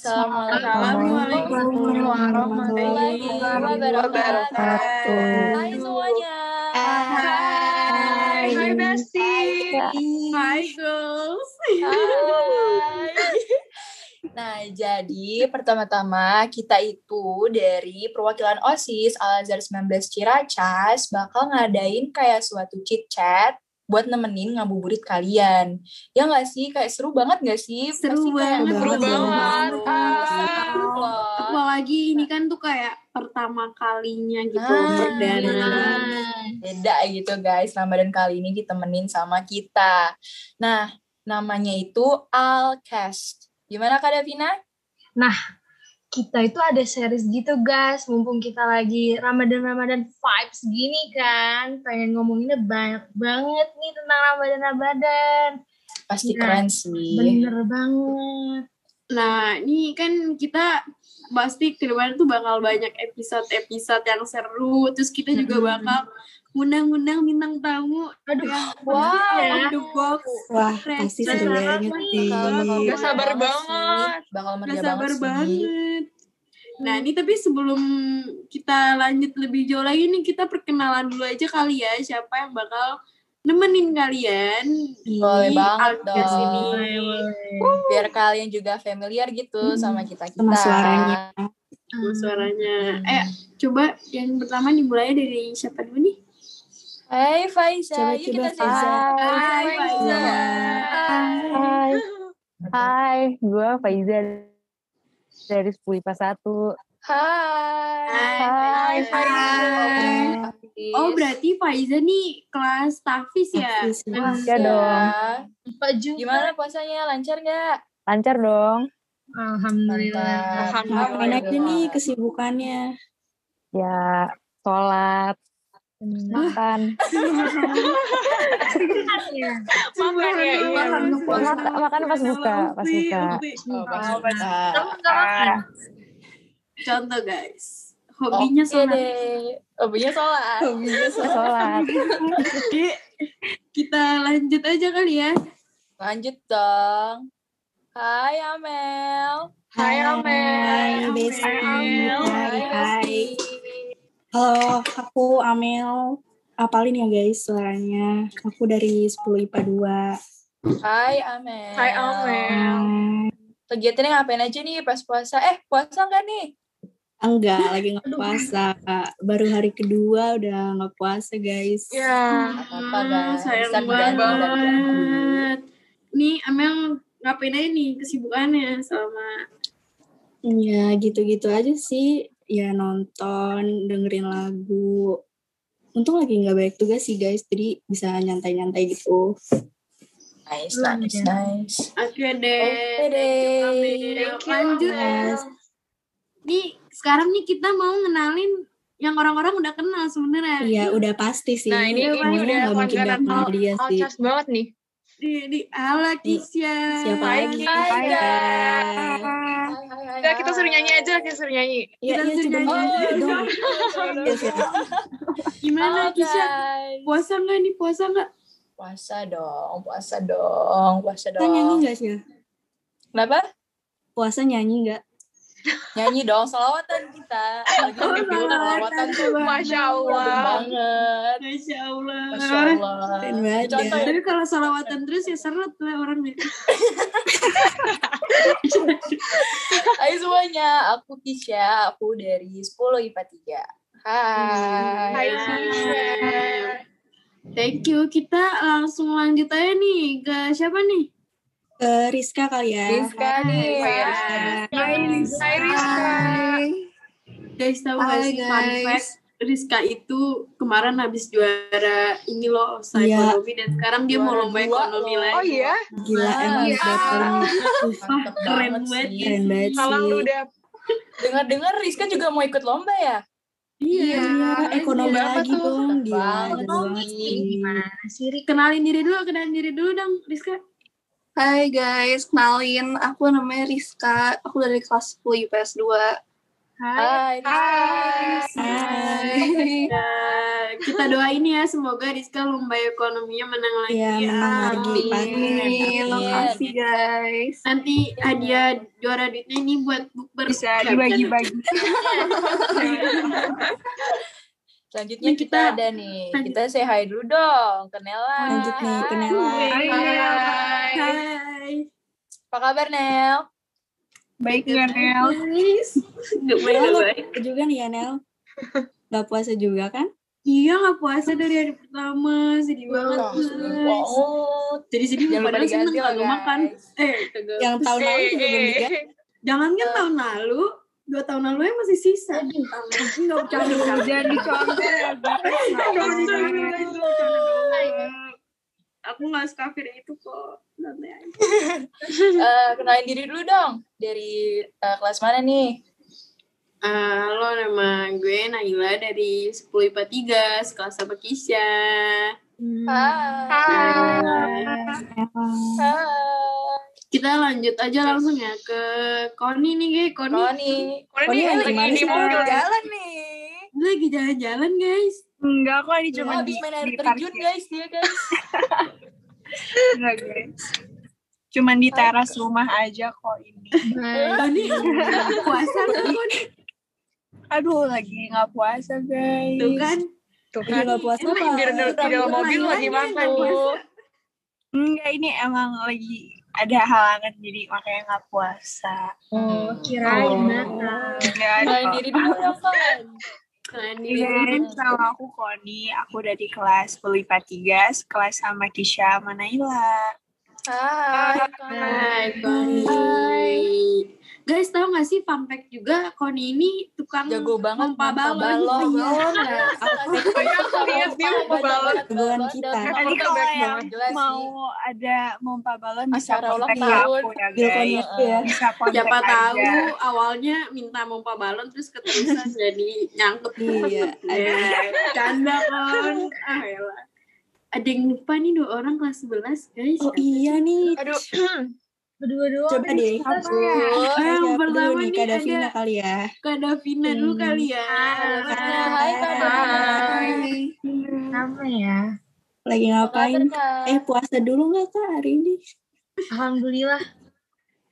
Assalamualaikum warahmatullahi wabarakatuh. Hai semuanya. Hai. Hai Besti. Hai girls. Hai. Nah, jadi pertama-tama kita itu dari perwakilan OSIS Al-Azhar 19 Ciracas bakal ngadain kayak suatu chit-chat buat nemenin ngabuburit kalian. Ya nggak sih? Kayak seru banget nggak sih? Seru Pasti banget. Seru banget. Seru tuh kayak pertama kalinya gitu Ah, perdana. Beda gitu guys, Ramadan kali ini ditemenin sama kita. Nah, namanya itu Alcast. Gimana Kak Davina? Kita itu ada series gitu guys, mumpung kita lagi Ramadan-Ramadan vibes gini kan. Pengen ngomonginnya banyak banget nih tentang Ramadan-Ramadan. Pasti Nah, keren sih. Bener banget. Nah, ini kan kita pasti ke depan tuh bakal banyak episode-episode yang seru. Terus kita juga bakal undang-undang bintang tamu. Aduh, yang wow. on the box. Wah, pasti seru banget banget nih. Gak sabar banget. Bakal Gak sabar banget, banget. Nah, ini tapi sebelum kita lanjut lebih jauh lagi nih, kita perkenalan dulu aja kali ya siapa yang bakal nemenin kalian Boleh banget dong. ini. Biar kalian juga familiar gitu Hmm, sama kita-kita. sama suaranya. Sama suaranya. Eh, coba yang pertama dimulai dari siapa dulu nih? Hai Faiza, Coba, yuk coba, kita Faiza. Hai, Hai, Faiza. Hai. Hai, gue Faiza dari 10 IPA 1. Hai. Hai, Faiza. Hai. Hafiz. Oh, berarti Faiza nih kelas Tafis ya? Hafiz, ya. Ya Iya. dong. Pak juga. Gimana puasanya? Lancar nggak? Lancar dong. Alhamdulillah. Mantap. Ngapain aja nih kesibukannya? Ya, sholat, makan. Makan ya, iya. Makan, Makan, makan pas buka, pas buka. Oh. Kamu nggak makan? Contoh guys, hobinya Oke sholat. deh. Hobinya sholat. Sholat. Jadi kita lanjut aja kali ya. Lanjut dong. Hai Amel. Hai, Amel. Hai, Hai, Besti. Amel. Hai, hai. Halo, aku Amel. Apalin ya guys suaranya. Aku dari 10 IPA 2. Hai Amel. Hai, Amel. Kegiatannya ngapain aja nih pas puasa? Eh, puasa nggak nih? Enggak, lagi nggak puasa. Kak. Baru hari kedua udah nggak puasa guys. Ya. Apa-apa, guys. sayang Bisa banget. Nih Amel ngapain aja nih kesibukannya sama Ya gitu-gitu aja sih. Ya nonton, dengerin lagu. Untung lagi nggak banyak tugas sih guys, jadi bisa nyantai-nyantai gitu. Nice, nice, nice. Oke deh. Oke deh. Amel. Thank you, Lanjut. Nih sekarang nih kita mau ngenalin yang orang-orang udah kenal sebenarnya. Iya udah pasti sih. Nah, ini, ini Semuanya udah nggak mungkin gak kenal al- dia sih. alcas banget nih. Di, di ala Kisya. Siapa lagi? Hai, Hai. Hai, hai, hai, Udah, kita suruh nyanyi aja, kita suruh nyanyi. Iya, Kita iya suruh nyanyi. Oh, dong. Iya? Gimana Kisya? Puasa nggak nih? Puasa nggak? Puasa dong, puasa dong, puasa Kita nyanyi dong. gak sih? Kenapa? Puasa nyanyi gak? Nyanyi dong, selawatan kita. Lagi Oh, selawatan tuh Masya Allah. banget. Masya Allah. Masya Allah. Contoh ya. ya. Tapi kalau salawatan terus ya seret lah orangnya. Hai semuanya, aku Kisha, aku dari 10 IPA 3. Hai. Hai, Kisha. Thank you. Kita langsung lanjut aja nih ke siapa nih? Ke Rizka kali ya. Rizka nih. Hai, Hai. Hai, Rizka. Guys tahu nggak Hai, sih fun fact Rizka itu kemarin habis juara ini loh usaha Iya. ekonomi dan sekarang dia mau lomba ekonomi lagi. Oh iya? Gila emang iya. Mantep keren banget lu udah. Dengar-dengar Rizka juga mau ikut lomba ya? Iya. Iya, ekonomi lagi tuh? dong. Gila, sih. Gimana sih? Kenalin diri dulu, kenalin diri dulu dong, Rizka. Hai guys, kenalin aku namanya Rizka, aku dari kelas 10 IPS 2. Hai. Hai. Hai. Hai. Nah, kita doain ya semoga Rizka lomba ekonominya menang lagi. Iya, menang lagi, Amin. Makasih guys. Nanti hadiah juara duitnya ini buat bukber. Bisa dibagi-bagi. Selanjutnya kita, kita- ada nih. lanjut. Kita say hi dulu dong ke Nela. Lanjut nih ke Nela. Hai. Hai. Apa kabar Nel? Baik nggak, Nel? Gak Oh, lo juga nih ya, Nel? Gak puasa juga kan? Iya gak puasa dari hari pertama Sedih banget Oh, guys banget. Jadi sedih Jangan lupa padahal seneng kagak makan. Eh Yang tahun lalu juga belum diganti. Jangan kan tahun lalu Dua tahun lalu ya masih sisa Enggak bercanda Jangan dicontoh ya. Aku gak sekafir itu kok. Eh, kenalin diri dulu dong. Dari eh, kelas mana nih? Eh, Halo nama gue Naila dari 10 IPA 3 Sekelas sama Kisha Hai. Hai. Kita lanjut aja langsung ya ke Koni nih gue Koni Koni. Koni Koni nih lagi di mobil? Jalan nih. Dia lagi jalan-jalan guys Enggak kok ini Cuma habis di, main air terjun guys dia guys. Enggak, guys. Cuman di teras rumah aja kok ini. Koni puasa kan Koni Aduh, lagi nggak puasa, guys. Tuh kan Tuh Lagi gak puasa apa? di dalam mobil lagi makan. tuh. Enggak, ini emang lagi ada halangan jadi makanya nggak puasa. Oh, kirain. Enggak ada Kenalin kok. diri dulu ya. Kalian Iya, guys, sama aku Koni, aku dari kelas Pelipa 3, kelas sama Kisha sama Naila. Hai. Hai Koni Guys tau gak sih fun fact juga Koni ini tukang Jago banget Pompa balon. balon. Iya. Nah, Aku lihat dia pompa balon. Kita. Kalau yang mau ada mompa balon bisa Acara ulang kontak aku ya Bil guys. Ya. Kontak Siapa tahu awalnya minta pompa balon terus keterusan jadi nyangkut. Iya. Ya, canda kan. Ah, elah. Ada yang lupa nih dua orang kelas 11 guys. Oh iya nih. Aduh, Berdua-dua. Coba deh. Ah, Siapa yang dulu pertama nih? Kak ada Davina kali ya. Kak Davina dulu Hmm. kali ya. Hai Kak Davina. Sama ya. Lagi Apa ngapain? kabar? Eh puasa dulu nggak kak hari ini? Alhamdulillah.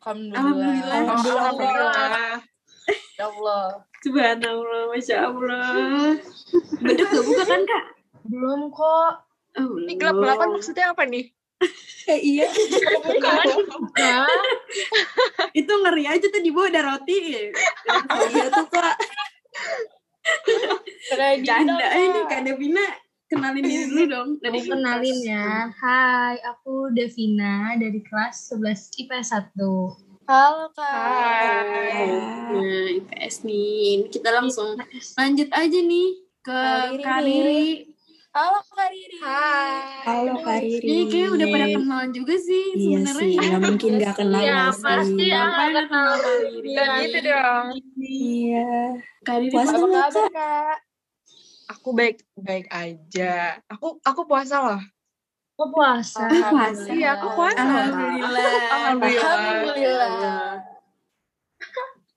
Alhamdulillah. Alhamdulillah. Alhamdulillah. Ya Allah. Subhanallah, Masya Allah. Beduk gak buka kan kak? Belum kok. Oh, Ini gelap-gelapan maksudnya apa nih? Eh iya. Hah? Itu ngeri aja tuh di bawah ada roti. iya tuh kak. Canda ini Kak Davina kenalin diri dulu dong. Aku kenalin ya. Hai, aku Devina dari kelas 11 IPS 1. Halo Kak. Hai. Nah, IPS nih. Kita langsung lanjut aja nih ke. Riri. Halo Kak Riri. Halo Kak Riri. Ini kayaknya udah pada kenalan juga sih Iya sebenarnya. sih, nggak mungkin nggak kenal Iya, nggak sih. pasti ya. Nggak kenal Kak Riri? Dan gitu dong. Iya. Kak Riri Puasa nggak kabar kak? Kak? Aku baik baik aja. Aku aku puasa loh. Kok puasa? puasa? Iya, aku puasa. Alhamdulillah. Alhamdulillah. Alhamdulillah.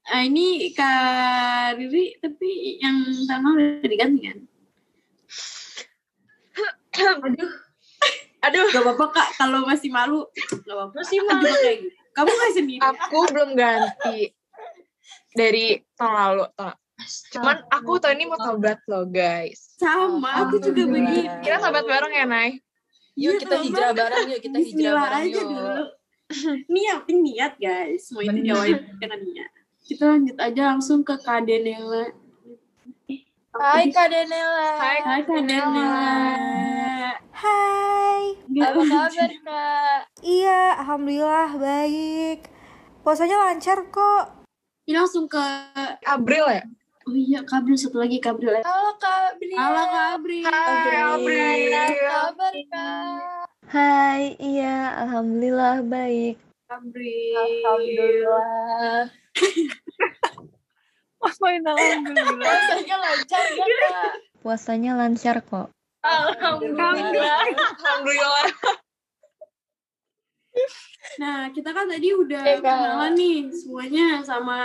Ah, ini Kak Riri tapi yang sama udah diganti kan? Aduh, Aduh, Gak apa-apa Kak, kalau masih malu gak apa-apa. masih Aku malu. kayak gitu. Kamu gak sendiri? aku belum ganti dari tahun lalu. Tahun- Cuman aku tahun ini mau tobat loh guys. Sama, aku juga begitu. Kita tobat bareng ya, Nay? Yuk Iya, kita tobat. hijrah bareng yuk, kita hijrah Bismillah bareng aja yuk. dulu. Niat, ini niat guys. Semua itu Bener. jawab dengan niat. Kita lanjut aja langsung ke Kak Denela. Hai Kak Denela. Hai, Hai Kak Denela. Hai, Apa kabar Kak? iya, alhamdulillah baik. Puasanya lancar kok. Ini langsung ke April ya? Oh iya, Kabril satu lagi Kabril. Halo Kak Bria. Halo Kabril. Hai, April. Apa kabar Kak? Hai, iya, alhamdulillah baik. Kabril. Alhamdulillah. Main alhamdulillah. Puasanya lancar gak Kak? Puasanya lancar kok. Alhamdulillah. Alhamdulillah. Nah, kita kan tadi udah Eh, Kak. kenalan nih semuanya sama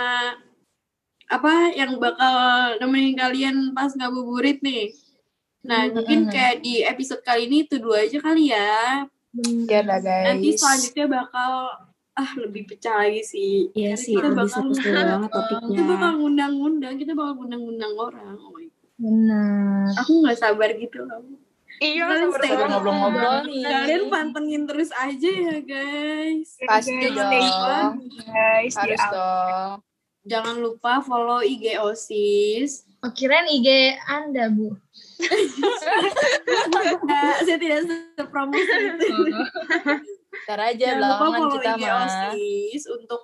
apa yang bakal nemenin kalian pas ngabuburit nih. Nah, mungkin kayak di episode kali ini itu dua aja kali ya. Ya lah guys. Nanti selanjutnya bakal ah lebih pecah lagi sih. Iya Karena sih, kita lebih bakal seru-seru banget topiknya. kita bakal ngundang-ngundang, kita bakal ngundang-ngundang orang. Oh my God. Benar. Aku nggak sabar gitu loh. Iya, sabar stay ngobrol-ngobrol nih. Kalian pantengin terus aja ya guys. Pasti Guys, dong. stay guys Harus dong. Jangan lupa follow IG OSIS. Oh, kirain IG Anda, Bu. Nah, saya tidak sepromosi itu. Ntar aja Jangan lupa belakangan follow kita mah. OSIS untuk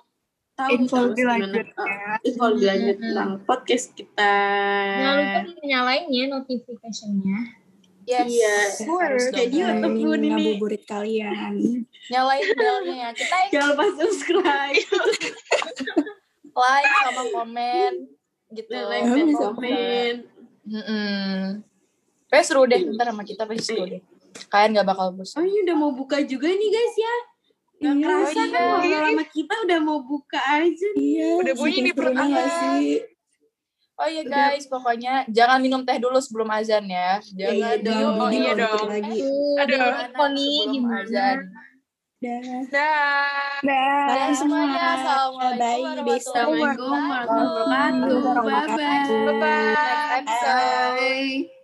tahu Info lebih lanjut uh, ya. info lebih lanjut tentang podcast kita. Jangan lupa nyalain ya notification-nya. Yes. Iya. Dong, Jadi untuk pun ini ngabuburit kalian. Nyalain belnya. Kita jangan lupa subscribe, like sama komen gitu. like dan komen. Mm-mm. Pokoknya seru deh, ntar sama kita pasti seru deh. Kalian gak bakal bosan. Oh ini udah mau buka juga nih guys ya. Gak Iya, kerasa iya. kan ngobrol sama kita udah mau buka aja. Iya, Udah bunyi di perut nggak sih? Oh iya guys, pokoknya jangan minum teh dulu sebelum azan ya. Jangan iya dong. minum Oh, iya dulu dong. Lagi. Aduh. Koni, sebelum gimana? azan. Dah. Dah. Dah. Bye semuanya. semua. Assalamualaikum Bye, warahmatullahi wabarakatuh. warahmatullahi wabarakatuh. Bye bye. Bye-bye. Next episode. Bye.